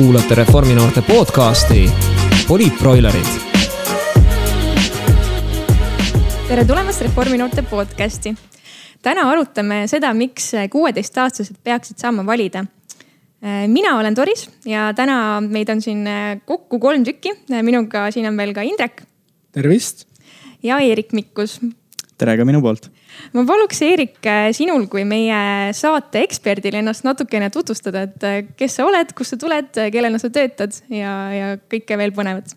kuulate Reforminoorte podcasti Poliitbroilerid. tere tulemast Reforminoorte podcasti. täna arutame seda, miks kuueteistaastased peaksid saama valida. mina olen Doris ja täna meid on siin kokku kolm tükki. minuga siin on veel ka Indrek. tervist. ja Eerik Mikkus. tere ka minu poolt ma paluks, Eerik, sinul kui meie saate eksperdil ennast natukene tutvustada, et äh, kes sa oled, kust sa tuled, kellena sa töötad ja, ja kõike veel põnevat.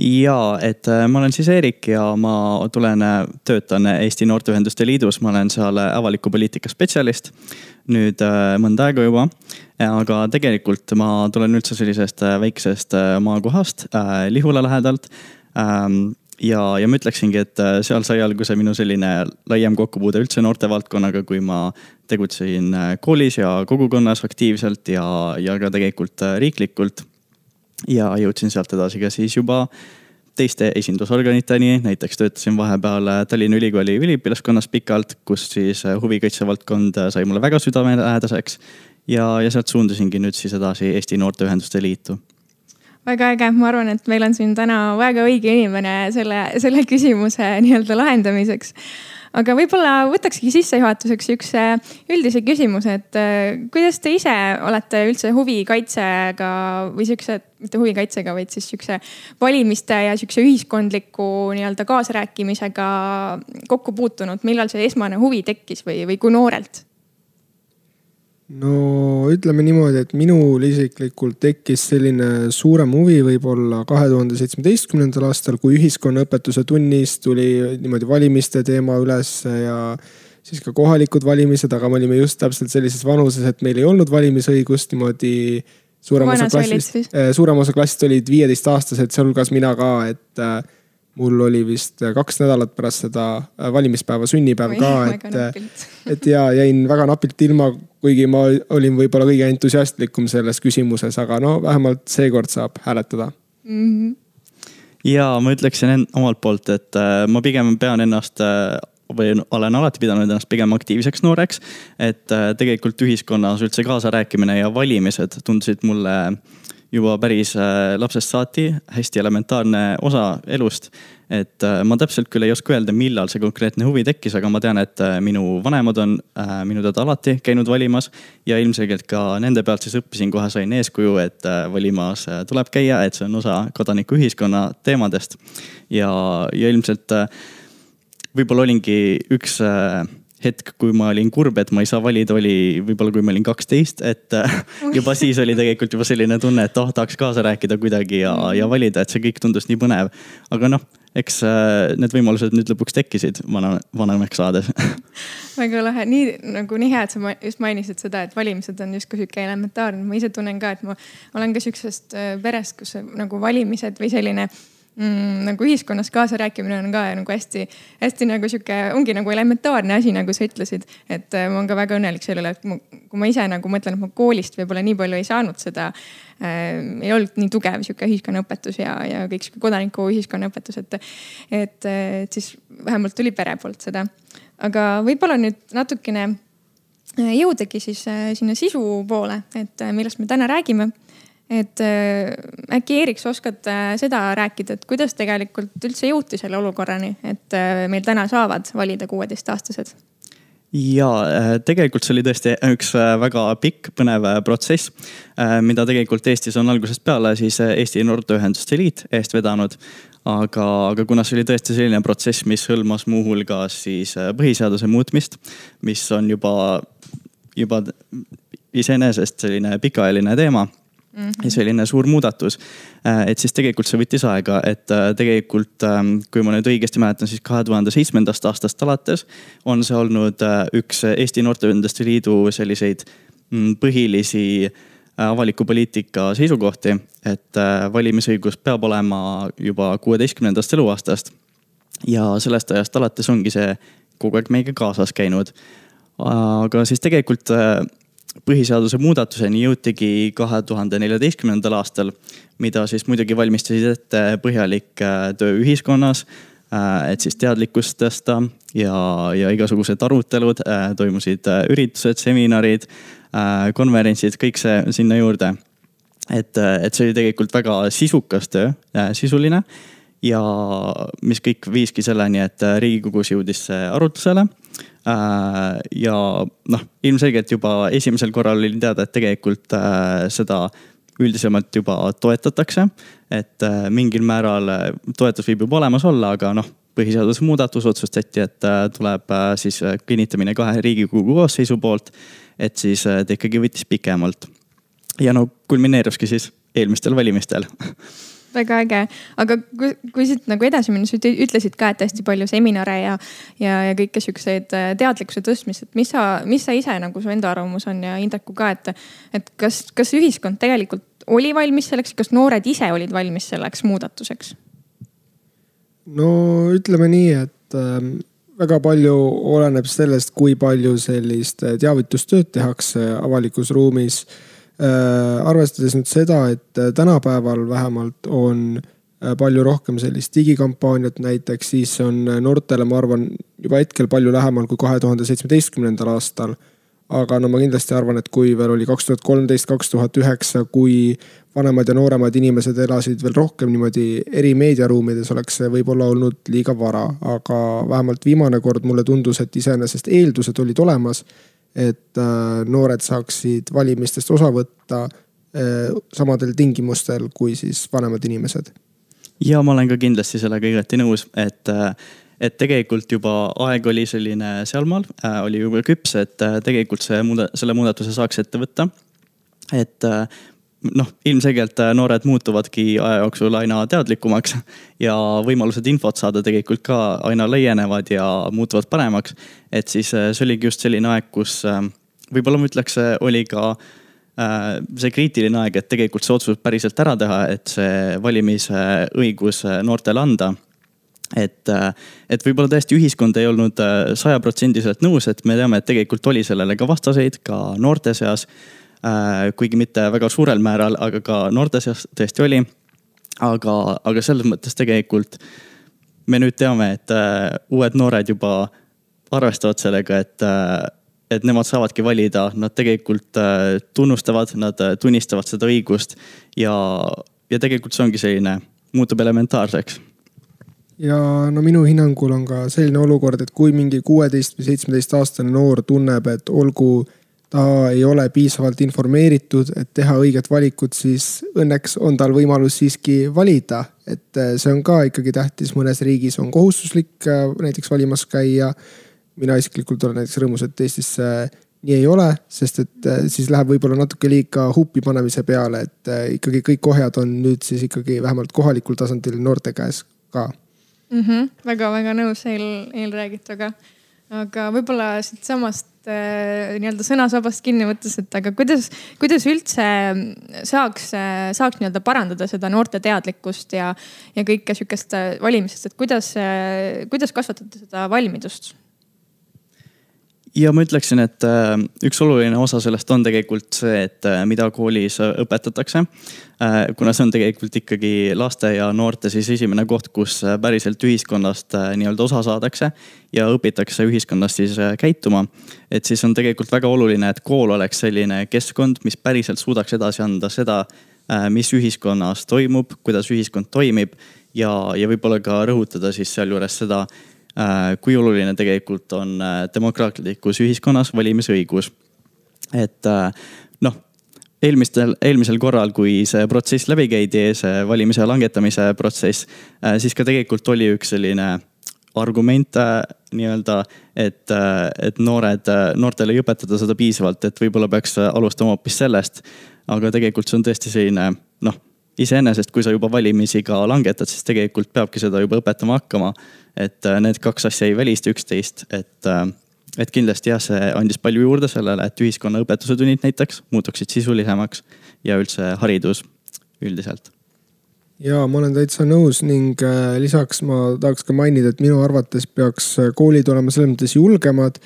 ja, et äh, ma olen siis Eerik ja ma tulen, äh, töötan Eesti Noorteühenduste Liidus, ma olen seal avaliku poliitika spetsialist nüüd mõnda aega juba. aga tegelikult ma tulen üldse sellisest väiksest maakohast Lihula lähedalt ähm, ja, ja ma ütleksingi, et äh, seal sai alguse minu selline laiem kokkupuude üldse noortevaldkonnaga, kui ma tegutsesin äh, koolis ja kogukonnas aktiivselt ja, ja ka tegelikult äh, riiklikult. ja jõudsin sealt edasi ka siis juba teiste esindusorganiteni, näiteks töötasin vahepeal Tallinna Ülikooli üliõpilaskonnas pikalt, kus siis huvikaitse valdkond sai mulle väga südamelähedaseks. ja, ja sealt suundusingi nüüd siis edasi Eesti Noorteühenduste Liitu väga äge, ma arvan, et meil on siin täna väga õige inimene selle, selle küsimuse nii-öelda lahendamiseks. aga võib-olla võtakski sissejuhatuseks sihukese üldise küsimuse, et äh, kuidas te ise olete üldse huvikaitsega või sihukese, mitte huvikaitsega, vaid siis sihukese valimiste ja sihukese ühiskondliku nii-öelda kaasarääkimisega kokku puutunud, millal see esmane huvi tekkis või, või kui noorelt? No ütleme niimoodi, et minul isiklikult tekkis selline suurem huvi võib-olla kahe tuhande seitsmeteistkümnendal aastal, kui ühiskonnaõpetuse tunnis tuli niimoodi valimiste teema ülesse ja siis ka kohalikud valimised, aga me olime just täpselt sellises vanuses, et meil ei olnud valimisõigust niimoodi. suurem osa klassist, eh, suurem osa klassist olid viieteistaastased, sealhulgas mina ka, et äh, mul oli vist kaks nädalat pärast seda äh, valimispäeva sünnipäev Oi, ka, et, äh, et ja jäin väga napilt ilma, kuigi ma olin võib-olla kõige entusiastlikum selles küsimuses, aga no vähemalt seekord saab hääletada mm. -hmm. ja ma ütleksin omalt poolt, et äh, ma pigem pean ennast või olen alati pidanud ennast pigem aktiivseks nooreks. et tegelikult ühiskonnas üldse kaasarääkimine ja valimised tundusid mulle juba päris äh, lapsest saati hästi elementaarne osa elust. et äh, ma täpselt küll ei oska öelda, millal see konkreetne huvi tekkis, aga ma tean, et äh, minu vanemad on minu teada alati käinud valimas. ja ilmselgelt ka nende pealt siis õppisin, kohe sain eeskuju, et valimas tuleb käia, et see on osa kodanikuühiskonna teemadest. ja, ja ilmselt võib-olla olingi üks hetk, kui ma olin kurb, et ma ei saa valida, oli võib-olla, kui ma olin kaksteist, et äh, juba siis oli tegelikult juba selline tunne, et oh, tahaks kaasa rääkida kuidagi ja, ja valida, et see kõik tundus nii põnev. aga noh, eks äh, need võimalused nüüd lõpuks tekkisid vana, vanemaks saades. Väga lahe, nii nagu nii hea, et sa just mainisid seda, et valimised on justkui sihuke elementaarne, ma ise tunnen ka, et ma olen ka sihukesest äh, perest, kus nagu valimised või selline mm, nagu ühiskonnas kaasarääkimine on ka nagu hästi-hästi nagu sihuke, ongi nagu elementaarne asi, nagu sa ütlesid. et äh, ma olen ka väga õnnelik selle üle, et ma, kui ma ise nagu mõtlen, et ma koolist võib-olla nii palju ei saanud seda äh,. ei olnud nii tugev sihuke ühiskonnaõpetus ja, ja kõik sihuke kodanikuühiskonna õpetus, et, et, et siis vähemalt tuli pere poolt seda. aga võib-olla nüüd natukene äh, jõudagi siis äh, sinna sisu poole, et äh, millest me täna räägime et äh, äkki Eerik, sa oskad äh, seda rääkida, et kuidas tegelikult üldse jõuti selle olukorrani, et äh, meil täna saavad valida kuueteistaastased? ja tegelikult see oli tõesti üks väga pikk, põnev protsess, mida tegelikult Eestis on algusest peale siis Eesti Noorteühenduste Liit eest vedanud. aga, aga kuna see oli tõesti selline protsess, mis hõlmas muuhulgas siis põhiseaduse muutmist, mis on juba, juba iseenesest selline pikaajaline teema Mm -hmm. ja selline suur muudatus. Äh, et siis tegelikult see võttis aega, et äh, tegelikult, ähm, kui ma nüüd õigesti mäletan, siis kahe tuhande seitsmendast aastast alates on see olnud äh, üks Eesti Noorteühenduste Liidu selliseid mm, põhilisi avaliku poliitika seisukohti, et valimisõigus peab olema juba kuueteistkümnendast eluaastast. ja sellest ajast alates ongi see kogu aeg meiega kaasas käinud. aga siis tegelikult põhiseaduse muudatuseni jõutigi kahe tuhande neljateistkümnendal aastal, mida siis muidugi valmistasid ette põhjalik äh, töö ühiskonnas. Äh, et siis teadlikkust tõsta ja, ja igasugused arutelud, äh, toimusid üritused, seminarid, konverentsid, kõik see sinna juurde. et, et see oli tegelikult väga sisukas töö, sisuline ja mis kõik viiski selleni, et riigikogus jõudis see arutlusele ja noh, ilmselgelt juba esimesel korral oli teada, et tegelikult seda üldisemalt juba toetatakse. et mingil määral toetus võib juba olemas olla, aga noh, põhiseaduse muudatus otsustati, et tuleb siis kinnitamine kahe riigikogu koosseisu poolt. et siis ta ikkagi võttis pikemalt. ja no kulmineeruski siis eelmistel valimistel väga äge, aga kui, kui siit nagu edasi minna, sa ütlesid ka, et hästi palju seminare ja, ja, ja kõike siukseid äh, teadlikkuse tõstmist, et mis sa, mis sa ise nagu su enda arvamus on ja Indeku ka, et, et kas, kas ühiskond tegelikult oli valmis selleks, kas noored ise olid valmis selleks muudatuseks? no ütleme nii, et äh, väga palju oleneb sellest, kui palju sellist teavitustööd tehakse avalikus ruumis äh, Äh, arvestades nüüd seda, et äh, tänapäeval vähemalt on äh, palju rohkem sellist digikampaaniat näiteks, siis on noortele, ma arvan, juba hetkel palju lähemal kui kahe tuhande seitsmeteistkümnendal aastal. aga no ma kindlasti arvan, et kui veel oli kaks tuhat kolmteist, kaks tuhat üheksa, kui vanemad ja nooremad inimesed elasid veel rohkem niimoodi eri meediaruumides, oleks see võib-olla olnud liiga vara. aga vähemalt viimane kord mulle tundus, et iseenesest eeldused olid olemas et äh, noored saaksid valimistest osa võtta äh, samadel tingimustel kui siis vanemad inimesed. ja ma olen ka kindlasti sellega igati nõus, et, äh, et tegelikult juba aeg oli selline sealmaal, oli juba küps, et tegelikult see muuda-, selle muudatuse saaks ette võtta. et noh, ilmselgelt äh, noored muutuvadki aja jooksul aina teadlikumaks ja võimalused infot saada tegelikult ka aina laienevad ja muutuvad paremaks. et siis äh, see oligi just selline aeg, kus äh, võib-olla ma ütleks, oli ka see kriitiline aeg, et tegelikult see otsus päriselt ära teha, et see valimisõigus noortele anda et, et võib-olla tõesti ühiskond ei olnud sajaprotsendiliselt nõus, et me teame, et tegelikult oli sellele ka vastaseid ka noorte seas kuigi mitte väga suurel määral, aga ka noorte seas tõesti oli. aga, aga selles mõttes tegelikult me nüüd teame, et äh, uued noored juba arvestavad sellega, et, äh, et nemad saavadki valida, nad tegelikult tunnustavad, nad tunnistavad seda õigust ja, ja tegelikult see ongi selline, muutub elementaarseks ja no minu hinnangul on ka selline olukord, et kui mingi kuueteist või seitsmeteist aastane noor tunneb, et olgu ta ei ole piisavalt informeeritud, et teha õiget valikut, siis õnneks on tal võimalus siiski valida. et äh, see on ka ikkagi tähtis, mõnes riigis on kohustuslik äh, näiteks valimas käia. mina isiklikult olen näiteks rõõmus, et Eestis see nii ei ole, sest et äh, siis läheb võib-olla natuke liiga huupi panemise peale, et ikkagi kõik ohjad on nüüd siis ikkagi vähemalt kohalikul tasandil noorte käes ka mm -hmm,. väga-väga nõus eel, eelräägituga. Aga võib-olla siitsamast äh, nii-öelda sõnasabast kinni võttes, et aga kuidas, kuidas üldse saaks, saaks nii-öelda parandada seda noorte teadlikkust ja, ja kõike sihukest valimisest, et kuidas, kuidas kasvatada seda valmidust? Ja ma ütleksin, et äh, üks oluline osa sellest on tegelikult see, et äh, mida koolis õpetatakse. Äh, kuna see on tegelikult ikkagi laste ja noorte siis esimene koht, kus päriselt ühiskonnast nii-öelda osa saadakse ja õpitakse ühiskonnas siis käituma. et siis on tegelikult väga oluline, et kool oleks selline keskkond, mis päriselt suudaks edasi anda seda, mis ühiskonnas toimub, kuidas ühiskond toimib ja, ja võib-olla ka rõhutada siis sealjuures seda kui oluline tegelikult on äh, demokraatlikus ühiskonnas valimisõigus. et äh, noh, eelmistel, eelmisel korral, kui see protsess läbi käidi, see valimise langetamise protsess, siis ka tegelikult oli üks selline argument nii-öelda, et, et noored, noortele ei õpetada seda piisavalt, et võib-olla peaks alustama hoopis sellest. aga tegelikult see on tõesti selline noh, iseenesest, kui sa juba valimisi ka langetad, siis tegelikult peabki seda juba õpetama hakkama et äh, need kaks asja ei välista üksteist, et, äh, et kindlasti jah, see andis palju juurde sellele, et ühiskonnaõpetuse tunnid näiteks muutuksid sisulisemaks ja üldse haridus üldiselt ja ma olen täitsa nõus ning äh, lisaks ma tahaks ka mainida, et minu arvates peaks koolid olema selles mõttes julgemad.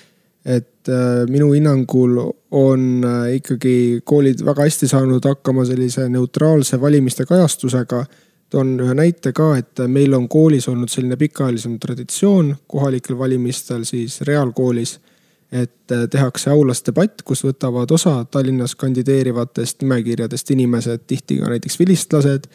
Et minu hinnangul on ikkagi koolid väga hästi saanud hakkama sellise neutraalse valimiste kajastusega toon ühe näite ka, et meil on koolis olnud selline pikaajalisem traditsioon kohalikel valimistel siis reaalkoolis. et äh, tehakse aulas debatt, kus võtavad osa Tallinnas kandideerivatest nimekirjadest inimesed, tihti ka näiteks vilistlased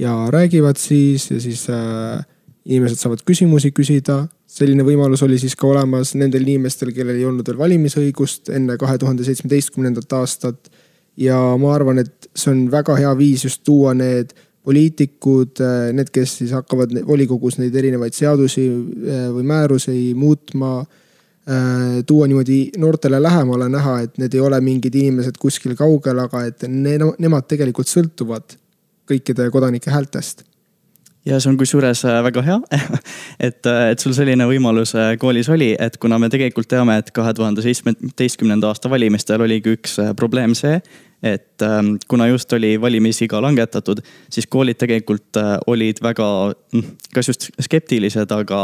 ja räägivad siis ja siis äh, inimesed saavad küsimusi küsida. Selline võimalus oli siis ka olemas nendel inimestel, kellel ei olnud veel valimisõigust enne kahe tuhande seitsmeteistkümnendat aastat. ja ma arvan, et see on väga hea viis just tuua need poliitikud, need, kes siis hakkavad volikogus neid erinevaid seadusi äh, või määrusi muutma Äh, tuua niimoodi noortele lähemale, näha, et need ei ole mingid inimesed kuskil kaugel, aga et ne, nemad tegelikult sõltuvad kõikide kodanike häältest ja see on kusjuures äh, väga hea. Et, äh, et sul selline võimalus koolis oli, et kuna me tegelikult teame, et kahe tuhande seitsmeteistkümnenda aasta valimistel oligi üks probleem see, et ähm, kuna just oli valimisiga langetatud, siis koolid tegelikult olid väga, mm, kas just skeptilised, aga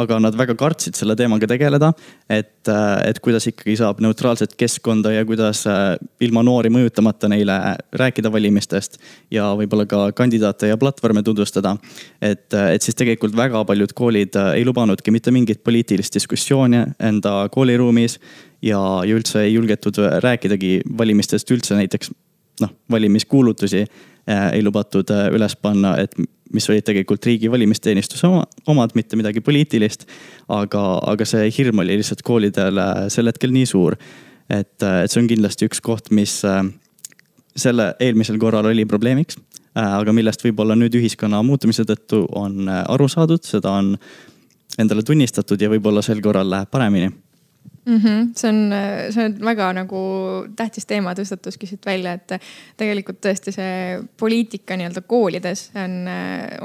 aga nad väga kartsid selle teemaga tegeleda. et, äh, et kuidas ikkagi saab neutraalset keskkonda ja kuidas äh, ilma noori mõjutamata neile rääkida valimistest ja võib-olla ka kandidaate ja platvorme tutvustada. et, äh, et siis tegelikult väga paljud koolid ei lubanudki mitte mingit poliitilist diskussiooni enda kooliruumis ja, ja üldse ei julgetud rääkidagi valimistest üldse näiteks noh, valimiskuulutusi ei lubatud üles panna, et mis olid tegelikult riigi valimisteenistuse omad, mitte midagi poliitilist. aga, aga see hirm oli lihtsalt koolidel sel hetkel nii suur. et, et see on kindlasti üks koht, mis selle eelmisel korral oli probleemiks. aga millest võib-olla nüüd ühiskonna muutumise tõttu on aru saadud, seda on endale tunnistatud ja võib-olla sel korral läheb paremini mm. -hmm. see on, see on väga nagu tähtis teema tõstatuski siit välja, et tegelikult tõesti see poliitika nii-öelda koolides on,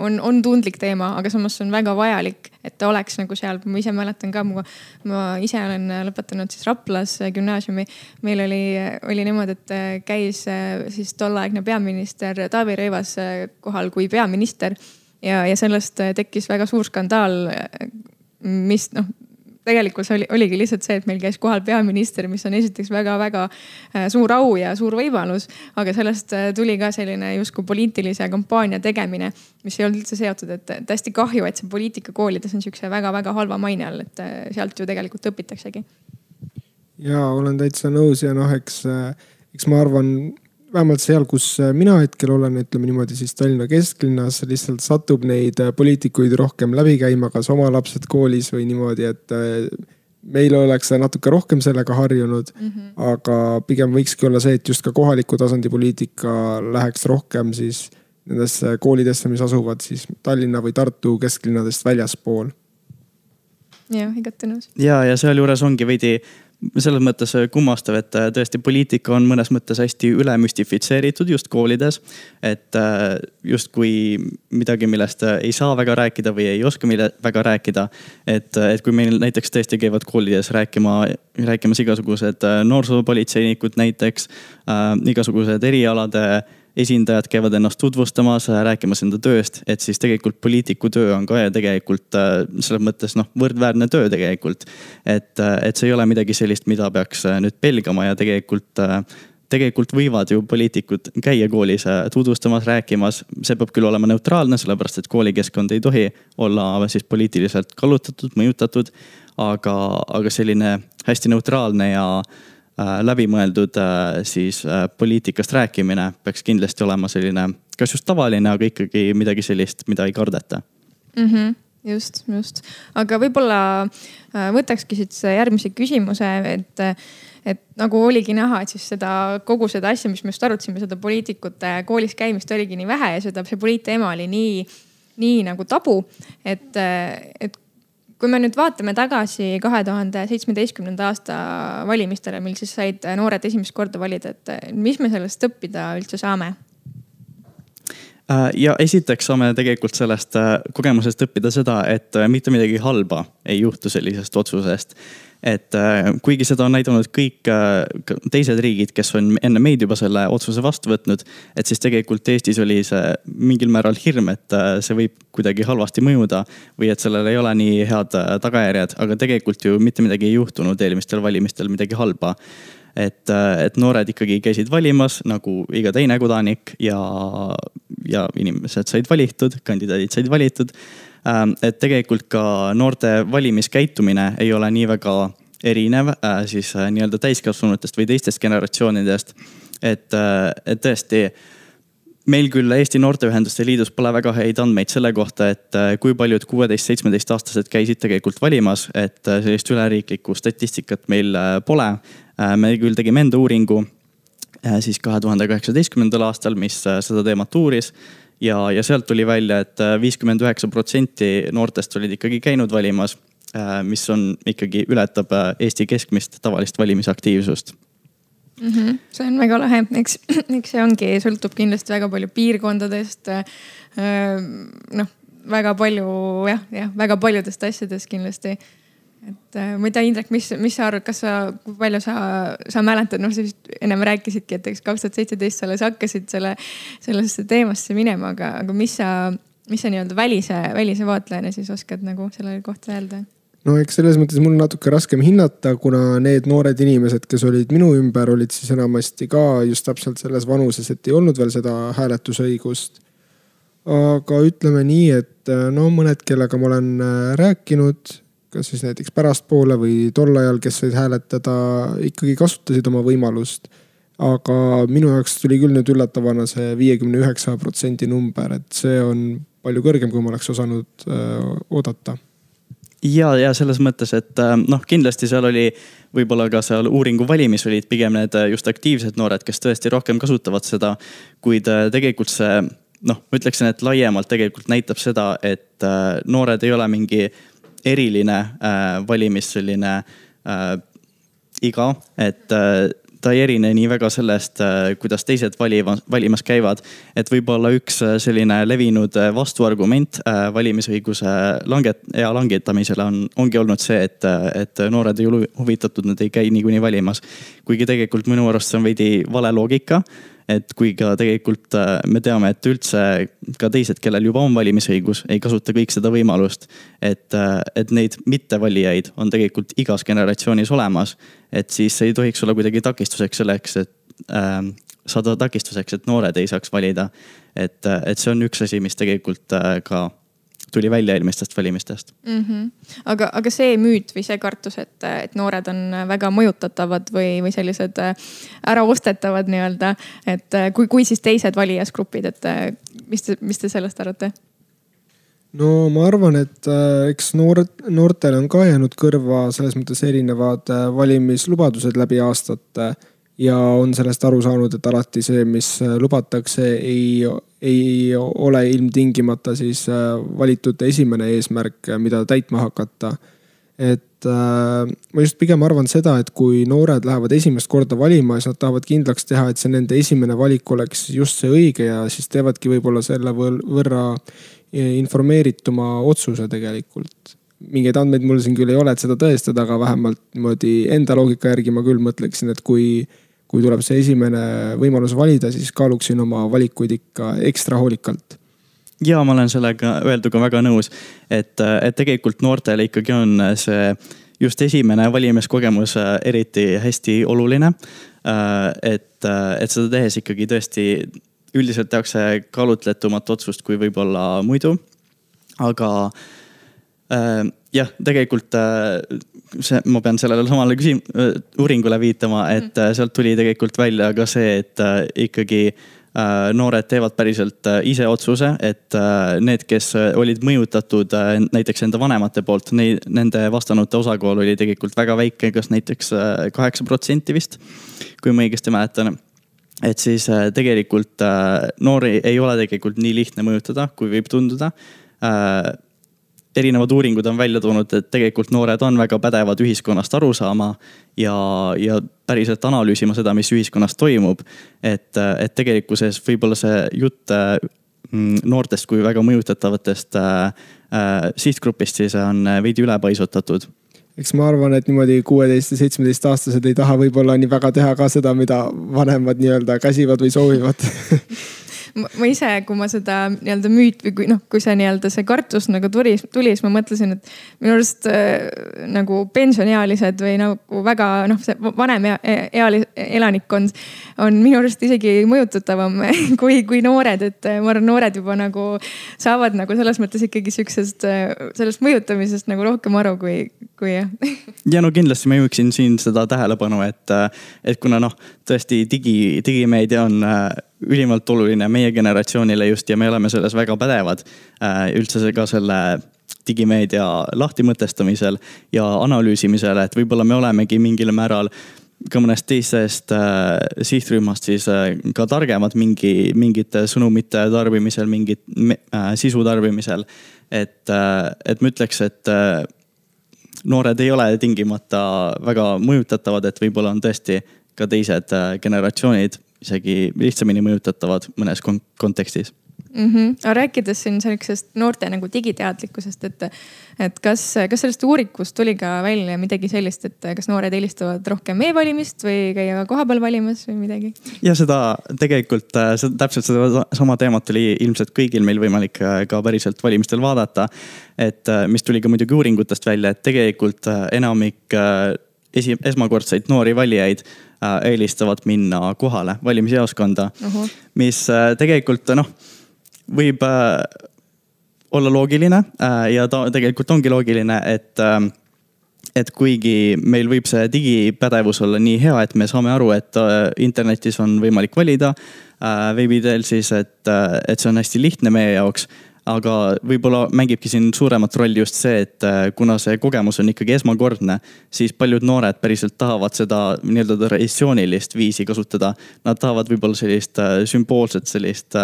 on, on tundlik teema, aga samas see on väga vajalik, et ta oleks nagu seal. ma ise mäletan ka, ma ise olen lõpetanud siis Raplas gümnaasiumi. meil oli, oli niimoodi, et käis siis tolleaegne peaminister Taavi Rõivas kohal kui peaminister ja, ja sellest tekkis väga suur skandaal mis noh, tegelikult see oli, oligi lihtsalt see, et meil käis kohal peaminister, mis on esiteks väga-väga äh, suur au ja suur võimalus. aga sellest äh, tuli ka selline justkui poliitilise kampaania tegemine, mis ei olnud üldse seotud, et, et hästi kahju, et see poliitika koolides on sihukese väga-väga halva maine all, et äh, sealt ju tegelikult õpitaksegi. ja olen täitsa nõus ja noh, eks, eks ma arvan vähemalt seal, kus äh, mina hetkel olen, ütleme niimoodi siis Tallinna kesklinnas lihtsalt satub neid äh, poliitikuid rohkem läbi käima, kas oma lapsed koolis või niimoodi, et äh, meil oleks natuke rohkem sellega harjunud mm. -hmm. aga pigem võikski olla see, et just ka kohaliku tasandi poliitika läheks rohkem siis nendesse koolidesse, mis asuvad siis Tallinna või Tartu kesklinnadest väljaspool. jah, igati nõus. ja, ja sealjuures ongi veidi selles mõttes kummastav, et äh, tõesti poliitika on mõnes mõttes hästi üle müstifitseeritud just koolides. et äh, justkui midagi, millest äh, ei saa väga rääkida või ei oska mille väga rääkida. et, et kui meil näiteks tõesti käivad koolides rääkima, rääkimas igasugused noorsoopolitseinikud näiteks äh,, igasugused erialade esindajad käivad ennast tutvustamas, rääkimas enda tööst, et siis tegelikult poliitiku töö on ka tegelikult äh, selles mõttes noh, võrdväärne töö tegelikult. et, äh, et see ei ole midagi sellist, mida peaks äh, nüüd pelgama ja tegelikult tegelikult võivad ju poliitikud käia koolis tutvustamas, rääkimas, see peab küll olema neutraalne, sellepärast et koolikeskkond ei tohi olla siis poliitiliselt kallutatud, mõjutatud. aga, aga selline hästi neutraalne ja äh, Äh, läbimõeldud äh, siis äh, poliitikast rääkimine peaks kindlasti olema selline, kas just tavaline, aga ikkagi midagi sellist, mida ei kardeta mm. -hmm just, just, aga võib-olla võtakski siit järgmise küsimuse, et, et nagu oligi näha, et siis seda kogu seda asja, mis me just arutasime, seda poliitikute koolis käimist oligi nii vähe ja seda, see poliitteema oli nii, nii nagu tabu, et, et kui me nüüd vaatame tagasi kahe tuhande seitsmeteistkümnenda aasta valimistele, mil siis said noored esimest korda valida, et mis me sellest õppida üldse saame? Äh, ja esiteks saame tegelikult sellest äh, kogemusest õppida seda, et äh, mitte midagi halba ei juhtu sellisest otsusest et äh, kuigi seda on näidanud kõik äh, teised riigid, kes on enne meid juba selle otsuse vastu võtnud. et siis tegelikult Eestis oli see mingil määral hirm, et äh, see võib kuidagi halvasti mõjuda või et sellel ei ole nii head tagajärjed, aga tegelikult ju mitte midagi ei juhtunud eelmistel valimistel midagi halba et, et noored ikkagi käisid valimas nagu iga teine kodanik ja, ja inimesed said valitud, kandidaadid said valitud et tegelikult ka noorte valimiskäitumine ei ole nii väga erinev siis nii-öelda täiskasvanutest või teistest generatsioonidest. et, et tõesti meil küll Eesti Noorteühenduste Liidus pole väga häid andmeid selle kohta, et äh, kui paljud kuueteist, seitsmeteistaastased käisid tegelikult valimas, et äh, sellist üleriiklikku statistikat meil äh, pole. me küll tegime enda uuringu siis kahe tuhande kaheksateistkümnendal aastal, mis seda teemat uuris ja, ja sealt tuli välja et, et viiskümmend üheksa protsenti noortest olid ikkagi käinud valimas, mis on ikkagi, ületab Eesti keskmist tavalist valimisaktiivsust mm. -hmm. see on väga lahe, eks, eks see ongi, sõltub kindlasti väga palju piirkondadest. Äh, noh, väga palju jah, jah, väga paljudest asjadest kindlasti et äh, ma ei tea, Indrek, mis, mis sa arvad, kas sa, kui palju sa, sa mäletad, noh, sa vist ennem rääkisidki, et eks kaks tuhat seitseteist sa alles hakkasid selle, sellesse teemasse minema, aga, aga mis sa, mis sa nii-öelda välise, välise vaatlejana siis oskad nagu selle kohta öelda? no eks selles mõttes mul natuke raskem hinnata, kuna need noored inimesed, kes olid minu ümber, olid siis enamasti ka just täpselt selles vanuses, et ei olnud veel seda hääletusõigust. aga ütleme nii, et no mõned, kellega ma olen äh, rääkinud, kas siis näiteks pärastpoole või tol ajal, kes said hääletada, ikkagi kasutasid oma võimalust. aga minu jaoks tuli küll nüüd üllatavana see viiekümne üheksa protsendi number, et see on palju kõrgem, kui ma oleks osanud öö, äh, oodata ja, ja selles mõttes, et äh, noh, kindlasti seal oli võib-olla ka seal uuringu valimis olid pigem need äh, just aktiivsed noored, kes tõesti rohkem kasutavad seda. kuid tegelikult see noh, ma ütleksin, et laiemalt tegelikult näitab seda, et noored ei ole mingi eriline äh, valimis selline äh, iga, et äh, ta ei erine nii väga sellest, äh, kuidas teised valimas, valimas käivad. et võib-olla üks äh, selline levinud äh, vastuargument valimisõiguse langet- ja langetamisele on, ongi olnud see, et, et noored ei ole huvitatud, nad ei käi niikuinii valimas. kuigi tegelikult minu arust see on veidi vale loogika et kui ka tegelikult äh, me teame, et üldse ka teised, kellel juba on valimisõigus, ei kasuta kõik seda võimalust. et, äh, et neid mittevalijaid on tegelikult igas generatsioonis olemas. et siis ei tohiks olla kuidagi takistuseks selleks, et äh, saada takistuseks, et noored ei saaks valida. et, äh, et see on üks asi, mis tegelikult äh, ka tuli välja eelmistest valimistest mm. -hmm. aga, aga see müüt või see kartus, et, et noored on väga mõjutatavad või, või sellised äh, äraostetavad nii-öelda, et äh, kui, kui siis teised valijasgrupid, et äh, mis te, mis te sellest arvate? no ma arvan, et äh, eks noored, noortele on ka jäänud kõrva selles mõttes erinevad äh, valimislubadused läbi aastate ja on sellest aru saanud, et alati see, mis lubatakse, ei, ei ole ilmtingimata siis äh, valitud esimene eesmärk, äh, mida täitma hakata. et ma just pigem arvan seda, et kui noored lähevad esimest korda valima, siis nad tahavad kindlaks teha, et see nende esimene valik oleks just see õige ja siis teevadki võib-olla selle võrra informeerituma otsuse tegelikult mingeid andmeid mul siin küll ei ole, et seda tõestada, aga vähemalt niimoodi enda loogika järgi ma küll mõtleksin, et kui kui tuleb see esimene võimalus valida, siis kaaluksin oma valikuid ikka ekstra hoolikalt ja ma olen sellega öelduga väga nõus, et, et tegelikult noortele ikkagi on see just esimene valimiskogemus eriti hästi oluline. et, et seda tehes ikkagi tõesti üldiselt tehakse kaalutletumat otsust kui võib-olla muidu. aga jah, tegelikult see, ma pean sellele samale küsim-, äh, uuringule viitama, et mm. sealt tuli tegelikult välja ka see, et äh, ikkagi äh, noored teevad päriselt ise otsuse, et need, kes olid mõjutatud näiteks enda vanemate poolt, neid, nende vastanute osakaal oli tegelikult väga väike, kas näiteks kaheksa protsenti vist, kui ma õigesti mäletan et siis tegelikult noori ei ole tegelikult nii lihtne mõjutada, kui võib tunduda erinevad uuringud on välja toonud, et tegelikult noored on väga pädevad ühiskonnast aru saama ja, ja päriselt analüüsima seda, mis ühiskonnas toimub. et, et tegelikkuses võib-olla see jutt mm, noortest kui väga mõjutatavatest äh, äh, sihtgrupist siis on veidi ülepaisutatud eks ma arvan, et niimoodi kuueteist ja seitsmeteistaastased ei taha võib-olla nii väga teha ka seda, mida vanemad nii-öelda käsivad või soovivad ma ise, kui ma seda nii-öelda müüt või kui noh, kui see nii-öelda see kartus nagu tuli, tuli, siis ma mõtlesin, et minu arust äh, nagu pensioniealised või nagu väga noh, see vanem eali, elanikkond on minu arust isegi mõjutatavam kui, kui noored, et äh, ma arvan, noored juba nagu saavad nagu selles mõttes ikkagi sihukesest, äh, sellest mõjutamisest nagu rohkem aru kui, kui jah. ja no kindlasti ma juhiksin siin seda tähelepanu, et, äh, et kuna noh, tõesti digi, digimeedia on ülimalt oluline meie generatsioonile just ja me oleme selles väga pädevad. üldse ka selle digimeedia lahtimõtestamisel ja analüüsimisel, et võib-olla me olemegi mingil määral ka mõnest teisest äh, sihtrühmast siis äh, ka targemad mingi, mingite sõnumite tarbimisel, mingit äh, sisu tarbimisel. et äh,, et ma ütleks, et äh, noored ei ole tingimata väga mõjutatavad, et võib-olla on tõesti ka teised äh, generatsioonid isegi lihtsamini mõjutatavad mõnes kontekstis mm. -hmm. aga rääkides siin sellisest noorte nagu digiteadlikkusest, et, et kas, kas sellest uuringust tuli ka välja midagi sellist, et kas noored eelistavad rohkem e-valimist või käia kohapeal valimas või midagi? ja seda tegelikult, äh, seda täpselt seda sama teemat oli ilmselt kõigil meil võimalik äh, ka päriselt valimistel vaadata. et äh, mis tuli ka muidugi uuringutest välja, et tegelikult enamik esi, esmakordseid noori valijaid eelistavad minna kohale valimisjaoskonda uh. -huh. mis tegelikult noh võib äh, olla loogiline äh, ja ta tegelikult ongi loogiline, et äh, et kuigi meil võib see digipädevus olla nii hea, et me saame aru, et äh, internetis on võimalik valida äh, veebi teel siis, et, äh, et see on hästi lihtne meie jaoks aga võib-olla mängibki siin suuremat rolli just see, et kuna see kogemus on ikkagi esmakordne, siis paljud noored päriselt tahavad seda nii-öelda traditsioonilist viisi kasutada. Nad tahavad võib-olla sellist sümboolset, sellist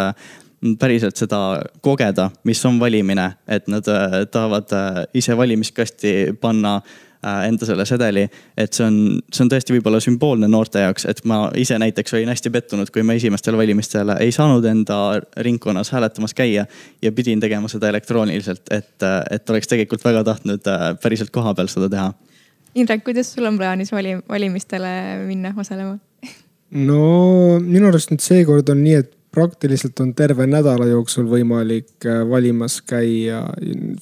päriselt seda kogeda, mis on valimine, et nad äh, tahavad äh, ise valimiskasti panna äh, enda selle sedeli. et see on, see on tõesti võib-olla sümboolne noorte jaoks, et ma ise näiteks olin hästi pettunud, kui ma esimestel valimistel ei saanud enda ringkonnas hääletamas käia. ja pidin tegema seda elektrooniliselt, et, et oleks tegelikult väga tahtnud päriselt kohapeal seda teha. Indrek, kuidas sul on plaanis vali, valimistele minna osalema? no minu arust nüüd seekord on nii, et praktiliselt on terve nädala jooksul võimalik äh, valimas käia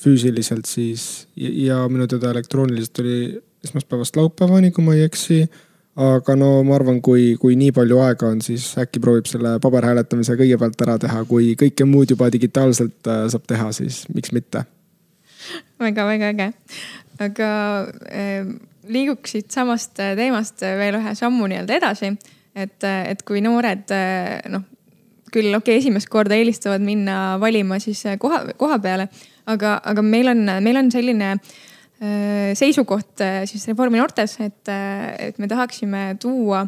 füüsiliselt siis ja minu teada elektrooniliselt oli esmaspäevast laupäevani, kui ma ei eksi. aga no ma arvan, kui, kui nii palju aega on, siis äkki proovib selle paberhääletamise kõigepealt ära teha, kui kõike muud juba digitaalselt äh, saab teha, siis miks mitte. väga-väga äge, aga äh, liiguks siit samast teemast veel ühe sammu nii-öelda edasi et, et kui noored noh, küll okei okay,, esimest korda eelistavad minna valima siis äh, koha, koha peale. aga, aga meil on, meil on selline äh, seisukoht äh, siis Reformi noortes, et, et me tahaksime tuua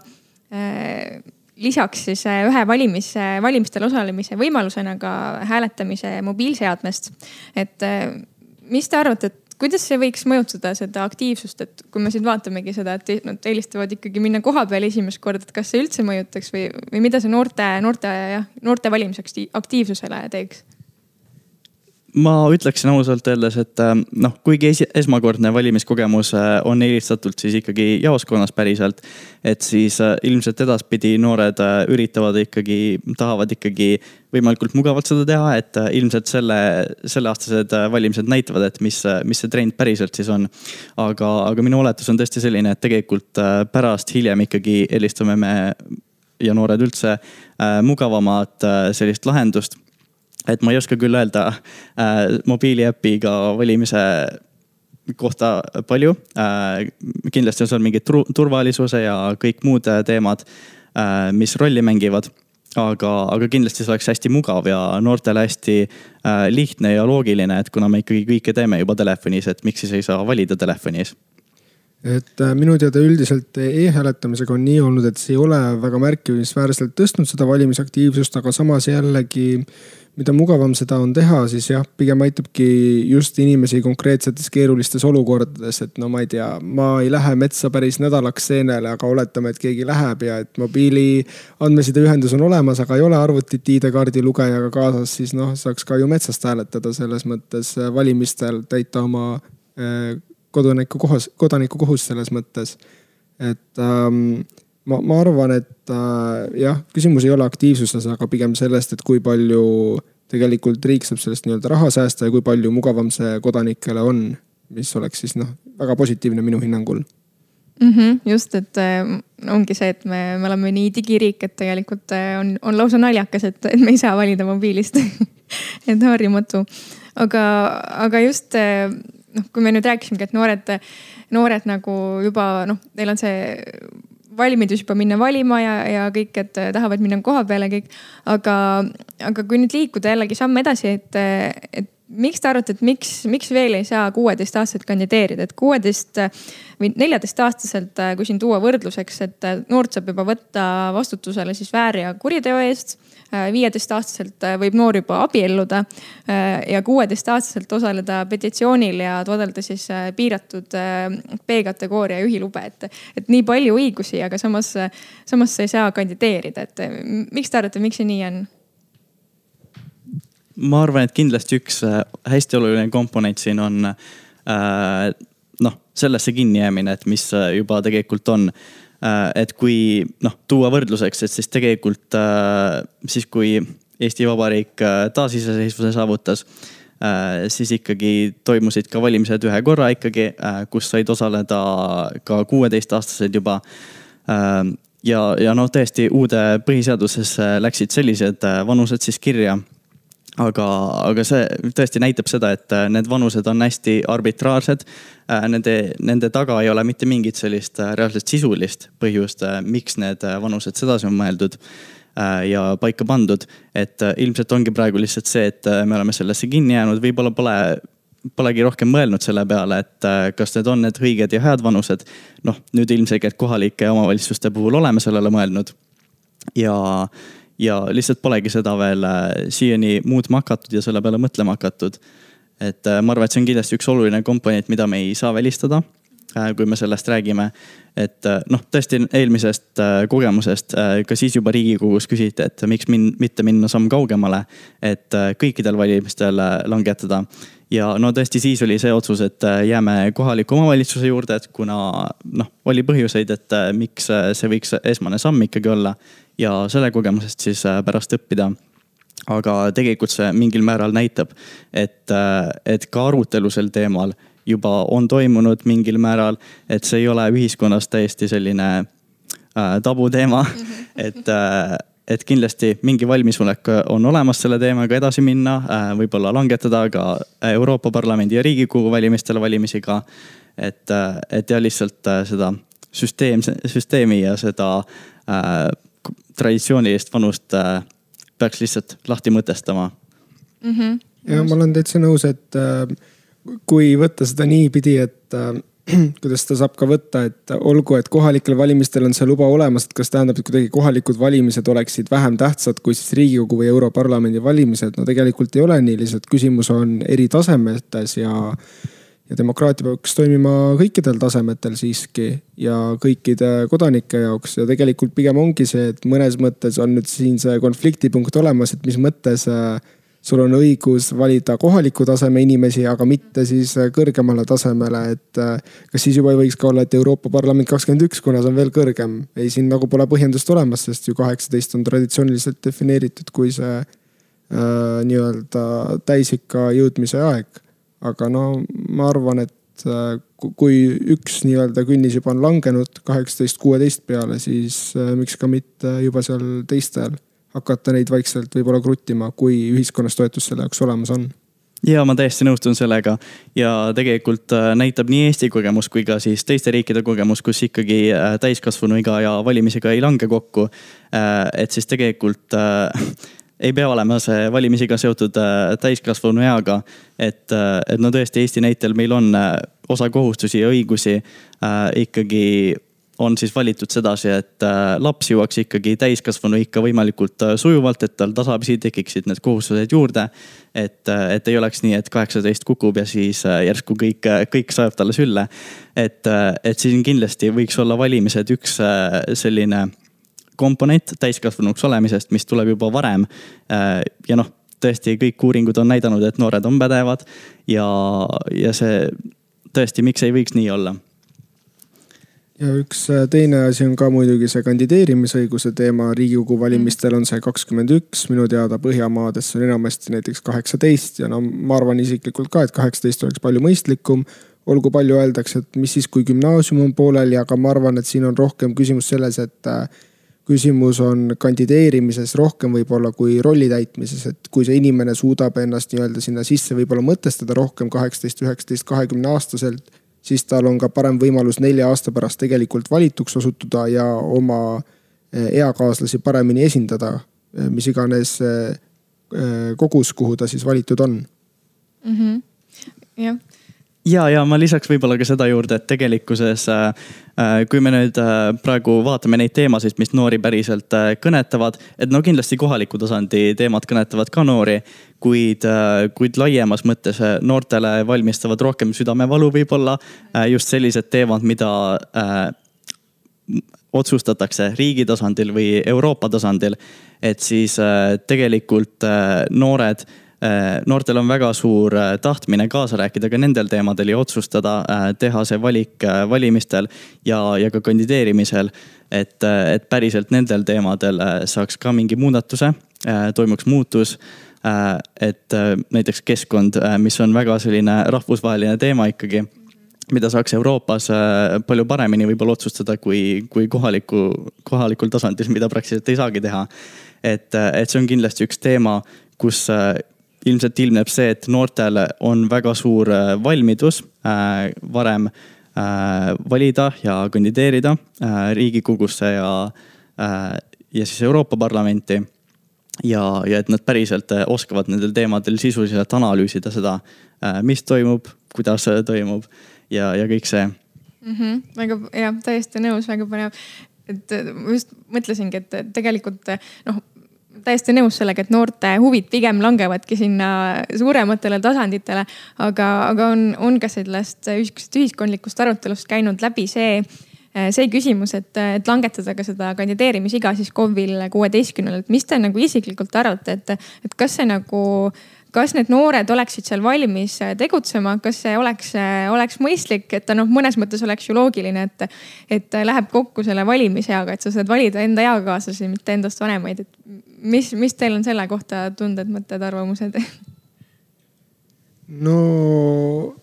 lisaks siis ühe valimise, valimistel osalemise võimalusena ka hääletamise mobiilseadmest. et mis te arvate, et kuidas see võiks mõjutada seda aktiivsust, et kui me siin vaatamegi seda, et nad eelistavad ikkagi minna koha peale esimest korda, et kas see üldse mõjutaks või, või mida see noorte, noorte jah, noorte valimisaktiivsusele teeks? Ma ütleksin ausalt öeldes, et äh, noh, kuigi esi, esmakordne valimiskogemus äh, on eelistatult siis ikkagi jaoskonnas päriselt. et siis äh, ilmselt edaspidi noored üritavad ikkagi, tahavad ikkagi võimalikult mugavalt seda teha, et ilmselt selle, selleaastased valimised näitavad, et mis, mis see trend päriselt siis on. aga, aga minu oletus on tõesti selline, et tegelikult pärast hiljem ikkagi eelistame me ja noored üldse mugavamat sellist lahendust et ma ei oska küll öelda äh, mobiiliäpiga valimise kohta palju äh,. kindlasti on seal mingid turvalisuse ja kõik muud äh, teemad äh,, mis rolli mängivad. aga, aga kindlasti see oleks hästi mugav ja noortele hästi äh, lihtne ja loogiline, et kuna me ikkagi kõike teeme juba telefonis, et miks siis ei saa valida telefonis et äh, minu teada üldiselt e-hääletamisega on nii olnud, et see ei ole väga märkimisväärselt tõstnud seda valimisaktiivsust, aga samas jällegi mida mugavam seda on teha, siis jah, pigem aitabki just inimesi konkreetsetes keerulistes olukordades, et no ma ei tea, ma ei lähe metsa päris nädalaks seenele, aga oletame, et keegi läheb ja et mobiili andmesideühendus on olemas, aga ei ole arvutit ID-kaardi lugejaga kaasas, siis noh, saaks ka ju metsast hääletada selles mõttes äh, valimistel täita oma äh, kodaniku kohus, kodaniku kohust selles mõttes. et ähm, ma, ma arvan, et äh, jah, küsimus ei ole aktiivsuses, aga pigem sellest, et kui palju tegelikult riik saab sellest nii-öelda raha säästa ja kui palju mugavam see kodanikele on. mis oleks siis noh, väga positiivne minu hinnangul mm. -hmm, just, et äh, ongi see, et me, me oleme nii digiriik, et tegelikult äh, on, on lausa naljakas, et, et me ei saa valida mobiilist et harjumatu. aga, aga just äh, noh, kui me nüüd rääkisimegi, et noored, noored nagu juba noh, neil on see valmidus juba minna valima ja, ja kõik, et tahavad minna koha peale kõik. aga, aga kui nüüd liikuda jällegi samm edasi, et, et miks te arvate, et miks, miks veel ei saa kuueteistaastaselt kandideerida, et kuueteist või neljateistaastaselt, äh, kui siin tuua võrdluseks, et äh, noort saab juba võtta vastutusele siis väär- ja kuriteo eest Äh, viieteistaastaselt äh, võib noor juba abielluda äh, ja kuueteistaastaselt osaleda petitsioonil ja taotleda siis piiratud B-kategooria juhilube, et, et nii palju õigusi, aga samas, samas sa ei saa kandideerida, et miks te arvate, miks see nii on? Ma arvan, et kindlasti üks hästi oluline komponent siin on äh, noh, sellesse kinnijäämine, et mis juba tegelikult on äh, Äh, et kui noh, tuua võrdluseks, et siis tegelikult äh, siis, kui Eesti Vabariik äh, taasiseseisvuse saavutas, siis ikkagi toimusid ka valimised ühe korra ikkagi, kus said osaleda ka kuueteistaastased juba. ja, ja noh, tõesti uude põhiseadusesse läksid sellised vanused siis kirja aga, aga see tõesti näitab seda, et äh, need vanused on hästi arbitraarsed. Äh, nende, nende taga ei ole mitte mingit sellist äh, reaalselt sisulist põhjust, miks need vanused sedasi on mõeldud ja paika pandud. et ilmselt ongi praegu lihtsalt see, et me oleme sellesse kinni jäänud, võib-olla pole, polegi rohkem mõelnud selle peale, et kas need on need õiged ja head vanused. noh, nüüd ilmselgelt kohalike omavalitsuste puhul oleme sellele mõelnud. ja ja lihtsalt polegi seda veel äh, siiani muutma hakatud ja selle peale mõtlema hakatud. et äh, ma arvan, et see on kindlasti üks oluline komponent, mida me ei saa välistada, äh, kui me sellest räägime. et noh, tõesti eelmisest kogemusest ka siis juba riigikogus küsiti, et miks min-, mitte minna samm kaugemale, et kõikidel valimistel langetada ja no tõesti, siis oli see otsus, et jääme kohaliku omavalitsuse juurde, et kuna noh, oli põhjuseid, et miks see võiks esmane samm ikkagi olla ja selle kogemusest siis äh, pärast õppida aga tegelikult see mingil määral näitab, et, äh, et ka arutelu sel teemal juba on toimunud mingil määral, et see ei ole ühiskonnas täiesti selline äh, tabuteema mm, -hmm. et äh, et kindlasti mingi valmisolek on olemas selle teemaga edasi minna äh,, võib-olla langetada ka Euroopa Parlamendi ja Riigikogu valimistele valimisi ka. et, äh, et ja lihtsalt seda süsteem, süsteemi ja seda traditsioonilist vanust äh, peaks lihtsalt lahti mõtestama mm. -hmm. ja ma olen täitsa nõus, et äh, kui võtta seda niipidi, et äh, kuidas ta saab ka võtta, et olgu, et kohalikel valimistel on see luba olemas, et kas tähendab, et kuidagi kohalikud valimised oleksid vähem tähtsad kui siis riigikogu või Europarlamendi valimised. no tegelikult ei ole nii, lihtsalt küsimus on eri tasemetes ja ja demokraatia peaks toimima kõikidel tasemetel siiski ja kõikide kodanike jaoks ja tegelikult pigem ongi see, et mõnes mõttes on nüüd siin see konfliktipunkt olemas, et mis mõttes äh, sul on õigus valida kohaliku taseme inimesi, aga mitte siis äh, kõrgemale tasemele, et äh, kas siis juba ei võiks ka olla, et Euroopa Parlament kakskümmend üks, kuna see on veel kõrgem. ei, siin nagu pole põhjendust olemas, sest ju kaheksateist on traditsiooniliselt defineeritud kui see äh, nii-öelda täisikka jõudmise aeg aga no ma arvan, et äh, kui üks nii-öelda künnis juba on langenud kaheksateist, kuueteist peale, siis äh, miks ka mitte juba seal teistel hakata neid vaikselt võib-olla kruttima, kui ühiskonnas toetus selle jaoks olemas on ja ma täiesti nõustun sellega ja tegelikult äh, näitab nii Eesti kogemus kui ka siis teiste riikide kogemus, kus ikkagi täiskasvanuiga ja valimisega ei lange kokku. et siis tegelikult ei pea olema see valimisiga seotud äh, täiskasvanu eaga. et, äh, et no tõesti Eesti näitel meil on äh, osa kohustusi ja õigusi ikkagi on siis valitud sedasi, et laps jõuaks ikkagi täiskasvanu ikka võimalikult sujuvalt, et tal tasapisi tekiksid need kohustused juurde. et, et ei oleks nii, et kaheksateist kukub ja siis järsku kõik, kõik sajab talle sülle. et, et siin kindlasti võiks olla valimised üks selline komponent täiskasvanuks olemisest, mis tuleb juba varem. Äh, ja noh, tõesti kõik uuringud on näidanud, et noored on pädevad ja, ja see tõesti, miks ei võiks nii olla ja üks äh, teine asi on ka muidugi see kandideerimisõiguse teema. riigikogu valimistel on see kakskümmend üks, minu teada Põhjamaades on enamasti näiteks kaheksateist ja no ma arvan isiklikult ka, et kaheksateist oleks palju mõistlikum. olgu palju öeldakse, et mis siis, kui gümnaasium on pooleli, aga ma arvan, et siin on rohkem küsimus selles, et äh, küsimus on kandideerimises rohkem võib-olla kui rolli täitmises, et kui see inimene suudab ennast nii-öelda sinna sisse võib-olla mõtestada rohkem kaheksateist, üheksateist, kahekümne aastaselt siis tal on ka parem võimalus nelja aasta pärast tegelikult valituks osutuda ja oma eh, eakaaslasi paremini esindada, eh, mis iganes eh, kogus, kuhu ta siis valitud on mm. -hmm. jah ja, ja ma lisaks võib-olla ka seda juurde, et tegelikkuses äh, äh, kui me nüüd äh, praegu vaatame neid teemasid, mis noori päriselt kõnetavad, et no kindlasti kohaliku tasandi teemad kõnetavad ka noori, kuid, kuid laiemas mõttes noortele valmistavad rohkem südamevalu võib-olla just sellised teemad, mida otsustatakse riigi tasandil või Euroopa tasandil. et siis tegelikult noored noortel on väga suur äh, tahtmine kaasa rääkida ka nendel teemadel ja otsustada, äh, teha see valik valimistel ja, ja ka kandideerimisel. et, et päriselt nendel teemadel saaks ka mingi muudatuse, toimuks muutus et näiteks keskkond, mis on väga selline rahvusvaheline teema ikkagi, mida saaks Euroopas palju paremini võib-olla otsustada kui, kui kohaliku, kohalikul tasandil, mida praktiliselt ei saagi teha. et, et see on kindlasti üks teema, kus ilmselt ilmneb see, et noortel on väga suur äh, valmidus äh, varem äh, valida ja kandideerida riigikogusse ja, ja siis Euroopa Parlamenti. ja, ja et nad päriselt oskavad nendel teemadel sisuliselt analüüsida seda, mis toimub, kuidas toimub ja, ja kõik see mm. -hmm. väga jah, täiesti nõus, väga põnev et just mõtlesingi, et tegelikult noh, täiesti nõus sellega, et noorte huvid pigem langevadki sinna suurematele tasanditele. aga, aga on, on ka sellest sihukesest ühiskondlikust arutelust käinud läbi see, see küsimus, et, et langetada ka seda kandideerimisiga siis KOV-il kuueteistkümnele, et mis te nagu isiklikult arvate, et, et kas see nagu kas need noored oleksid seal valmis äh, tegutsema, kas see oleks, äh, oleks mõistlik, et ta noh, mõnes mõttes oleks ju loogiline, et, et läheb kokku selle valimiseaga, et sa saad valida enda eakaaslasi, mitte endast vanemaid, et mis, mis teil on selle kohta tunded, mõtted, arvamused? no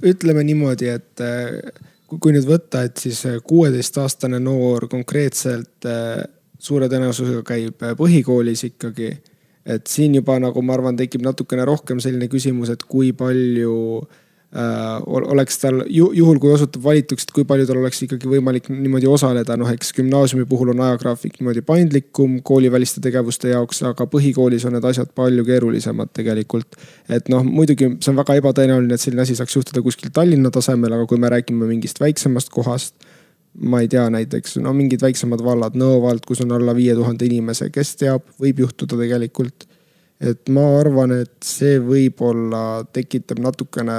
ütleme niimoodi, et äh, kui nüüd võtta, et siis kuueteistaastane noor konkreetselt suure tõenäosusega käib põhikoolis ikkagi et siin juba nagu ma arvan, tekib natukene rohkem selline küsimus, et kui palju äh, oleks tal ju, juhul, kui osutub valituks, et kui palju tal oleks ikkagi võimalik niimoodi osaleda, noh, eks gümnaasiumi puhul on ajagraafik niimoodi paindlikum kooliväliste tegevuste jaoks, aga põhikoolis on need asjad palju keerulisemad tegelikult. et noh, muidugi see on väga ebatõenäoline, et selline asi saaks juhtuda kuskil Tallinna tasemel, aga kui me räägime mingist väiksemast kohast ma ei tea, näiteks no mingid väiksemad vallad, Nõo vald, kus on alla viie tuhande inimese, kes teab, võib juhtuda tegelikult. et ma arvan, et see võib-olla tekitab natukene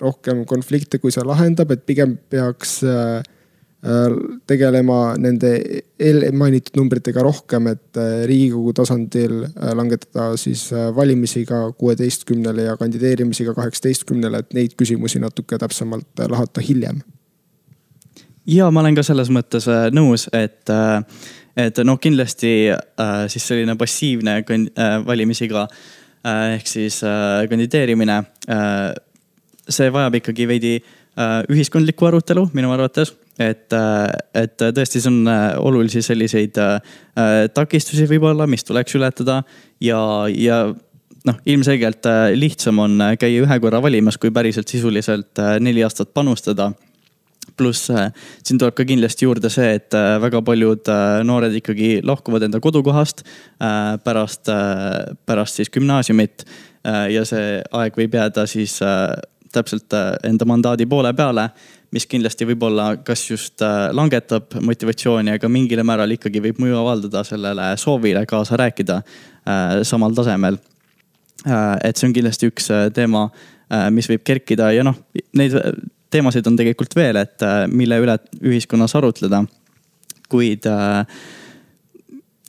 rohkem konflikte, kui see lahendab, et pigem peaks äh, äh, tegelema nende eelmainitud numbritega rohkem, et äh, riigikogu tasandil langetada siis valimisiga kuueteistkümnele ja kandideerimisiga kaheksateistkümnele, et neid küsimusi natuke täpsemalt lahata hiljem ja ma olen ka selles mõttes äh, nõus, et, äh, et noh, kindlasti äh, siis selline passiivne valimisiga ehk siis kandideerimine. see vajab ikkagi veidi ühiskondlikku arutelu minu arvates, et, et tõesti, see on olulisi selliseid takistusi võib-olla, mis tuleks ületada ja, ja noh, ilmselgelt lihtsam on käia ühe korra valimas, kui päriselt sisuliselt neli aastat panustada pluss äh, siin tuleb ka kindlasti juurde see, et äh, väga paljud äh, noored ikkagi lahkuvad enda kodukohast pärast, pärast siis gümnaasiumit. ja see aeg võib jääda siis täpselt enda mandaadi poole peale, mis kindlasti võib-olla kas just langetab motivatsiooni, aga mingil määral ikkagi võib mõju avaldada sellele soovile kaasa rääkida samal tasemel. et see on kindlasti üks teema, mis võib kerkida ja noh, neid teemasid on tegelikult veel, et äh, mille üle ühiskonnas arutleda. kuid äh,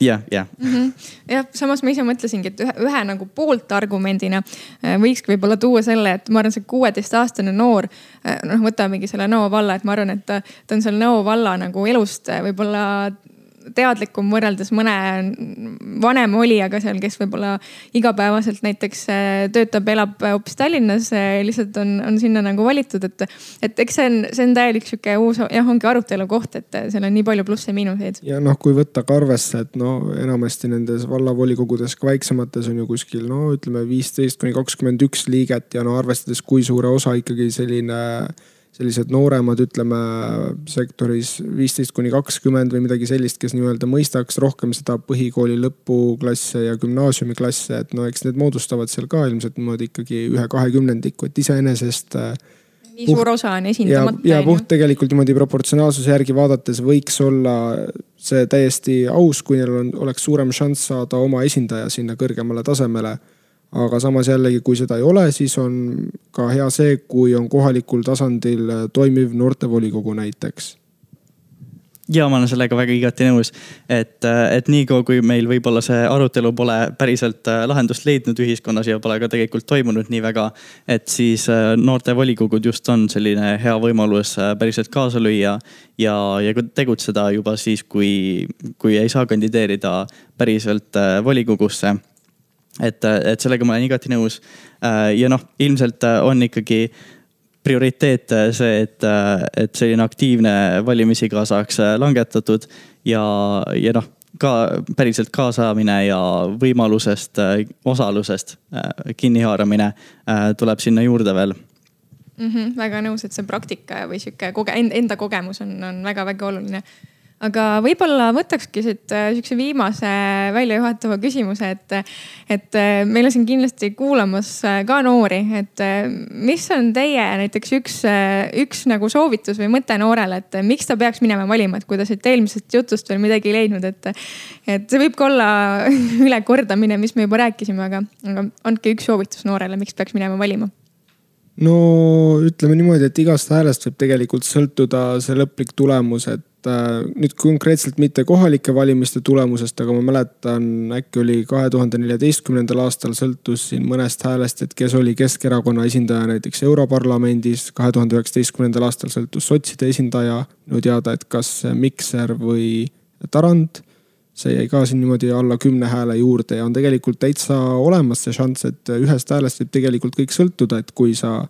jah, jah. Mhm. jah, samas ma ise mõtlesingi, et ühe, ühe nagu pooltargumendina äh, võikski võib-olla tuua selle, et ma arvan, see kuueteistaastane noor, noh, võtamegi selle Nõo valla, et ma arvan, et ta on seal Nõo valla nagu elust võib-olla teadlikum võrreldes mõne vanema olijaga seal, kes võib-olla igapäevaselt näiteks äh, töötab, elab hoopis Tallinnas, äh, lihtsalt on, on sinna nagu valitud, et. et eks see on, see on täielik sihuke uus jah, ongi arutelu koht, et seal on nii palju plusse-miinuseid. ja noh, kui võtta ka arvesse, et no enamasti nendes vallavolikogudes ka väiksemates on ju kuskil no ütleme viisteist kuni kakskümmend üks liiget ja no arvestades, kui suure osa ikkagi selline sellised nooremad, ütleme sektoris viisteist kuni kakskümmend või midagi sellist, kes nii-öelda mõistaks rohkem seda põhikooli lõpuklasse ja gümnaasiumiklasse, et no eks need moodustavad seal ka ilmselt niimoodi ikkagi ühe kahekümnendiku, et iseenesest äh, nii puht, suur osa on esindamata. ja, ja puht tegelikult niimoodi proportsionaalsuse järgi vaadates võiks olla see täiesti aus, kui neil on, oleks suurem šanss saada oma esindaja sinna kõrgemale tasemele aga samas jällegi, kui seda ei ole, siis on ka hea see, kui on kohalikul tasandil toimiv noortevolikogu näiteks ja ma olen sellega väga igati nõus, et, et niikaua kui meil võib-olla see arutelu pole päriselt äh, lahendust leidnud ühiskonnas ja pole ka tegelikult toimunud nii väga. et siis äh, noortevolikogud just on selline hea võimalus äh, päriselt kaasa lüüa ja, ja tegutseda juba siis, kui, kui ei saa kandideerida päriselt volikogusse et, et sellega ma olen igati nõus. Äh, ja noh, ilmselt äh, on ikkagi prioriteet äh, see, et, et selline aktiivne valimisiga saaks langetatud ja, ja noh ka päriselt kaasamine ja võimalusest, osalusest kinnihaaramine tuleb sinna juurde veel mm. -hmm, väga nõus, et see praktika või sihuke koge-, enda kogemus on, on väga-väga oluline aga võib-olla võtakski siit äh, sihukese viimase väljajuhatava küsimuse, et, et äh, meil on siin kindlasti kuulamas äh, ka noori, et mis on teie näiteks üks, üks nagu soovitus või mõte noorele, et miks ta peaks minema valima, et kui ta siit eelmisest jutust veel midagi ei leidnud, et, et see võib ka olla ülekordamine, mis me juba rääkisime, aga, aga andke üks soovitus noorele, miks peaks minema valima no ütleme niimoodi, et igast häälest võib tegelikult sõltuda see lõplik tulemus, et Äh, nüüd konkreetselt mitte kohalike valimiste tulemusest, aga ma mäletan, äkki oli kahe tuhande neljateistkümnendal aastal sõltus siin mõnest häälest, et kes oli Keskerakonna esindaja näiteks Europarlamendis. kahe tuhande üheksateistkümnendal aastal sõltus sotside esindaja, minu teada, et kas Mikser või Tarand. See jäi ka siin niimoodi alla kümne hääle juurde ja on tegelikult täitsa olemas see šanss, et ühest häälest võib tegelikult kõik sõltuda, et kui sa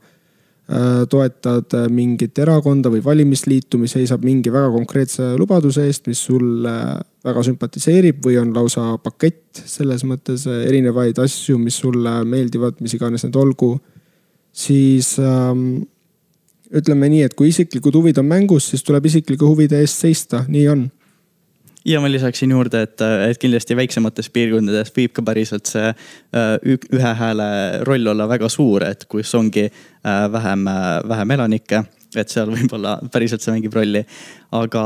Äh, toetad äh, mingit erakonda või valimisliitu, mis seisab mingi väga konkreetse lubaduse eest, mis sulle väga sümpatiseerib või on lausa pakett selles mõttes äh, erinevaid asju, mis sulle meeldivad, mis iganes need olgu. siis ähm, ütleme nii, et kui isiklikud huvid on mängus, siis tuleb isiklike huvide eest seista, nii on ja ma lisaksin juurde, et, et kindlasti väiksemates piirkondades võib ka päriselt see äh, ühe hääle roll olla väga suur, et kus ongi äh, vähem, äh, vähem elanikke, et seal võib-olla päriselt see mängib rolli, aga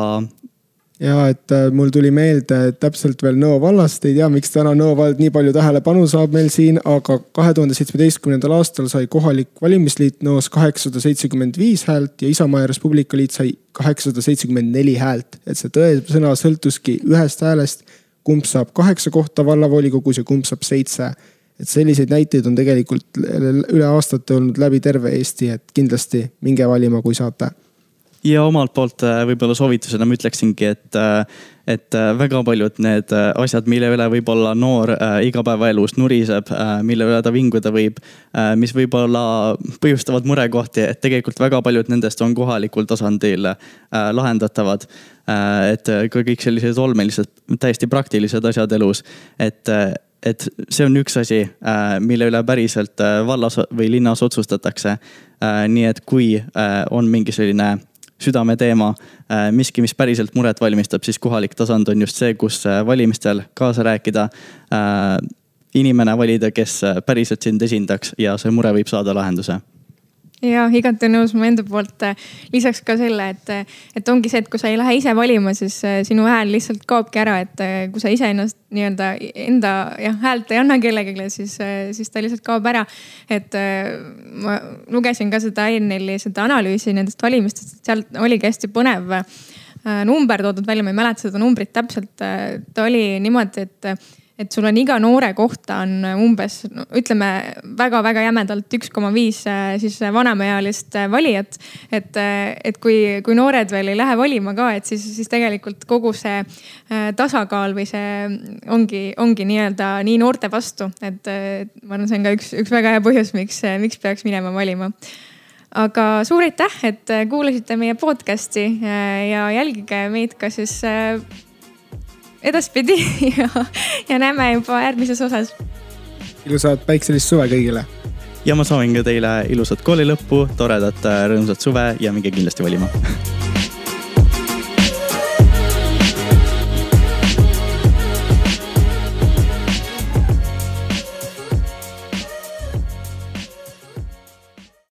ja et äh, mul tuli meelde täpselt veel Nõo vallast, ei tea, miks täna Nõo vald nii palju tähelepanu saab meil siin, aga kahe tuhande seitsmeteistkümnendal aastal sai kohalik valimisliit Nõos kaheksasada seitsekümmend viis häält ja Isamaa ja Res Publica liit sai kaheksasada seitsekümmend neli häält. et see tõesõna sõltuski ühest häälest, kumb saab kaheksa kohta vallavolikogus ja kumb saab seitse. et selliseid näiteid on tegelikult üle aastate olnud läbi terve Eesti, et kindlasti minge valima, kui saate ja omalt poolt äh, võib-olla soovitusena ma ütleksingi, et, äh, et äh, väga paljud need asjad, mille üle võib-olla noor igapäevaelus nuriseb, mille üle ta vinguda võib, mis võib-olla põhjustavad murekohti, et tegelikult väga paljud nendest on kohalikul tasandil lahendatavad. et ka kõik sellised olmelised, täiesti praktilised asjad elus, et et see on üks asi, mille üle päriselt vallas või linnas otsustatakse. nii et kui on mingi selline südameteema, äh, miski, mis päriselt muret valmistab, siis kohalik tasand on just see, kus äh, valimistel kaasa rääkida. Äh, inimene valida, kes päriselt sind esindaks ja see mure võib saada lahenduse ja igati nõus mu enda poolt. Lisaks ka selle, et, et ongi see, et kui sa ei lähe ise valima, siis äh, sinu hääl lihtsalt kaobki ära, et äh, kui sa iseennast nii-öelda enda jah häält ei anna kellelegi, siis, siis ta lihtsalt kaob ära. et ma lugesin ka seda ENL-i seda analüüsi nendest valimistest, seal oligi hästi põnev number toodud välja, ma ei mäleta seda numbrit täpselt. ta oli niimoodi, et et sul on iga noore kohta on umbes no, ütleme väga-väga jämedalt üks koma viis äh, siis vanemaealist äh, valijat. et, äh, et kui, kui noored veel ei lähe valima ka, et siis, siis tegelikult kogu see tasakaal või see ongi, ongi nii-öelda nii noorte vastu, et ma arvan, see on ka üks, üks väga hea põhjus, miks, miks peaks minema valima aga suur aitäh, et kuulasite meie podcast'i ja jälgige meid ka siis edaspidi ja, ja näeme juba järgmises osas. ilusat päikselist suve kõigile. ja ma soovin ka teile ilusat kooli lõppu, toredat rõõmsat suve ja minge kindlasti valima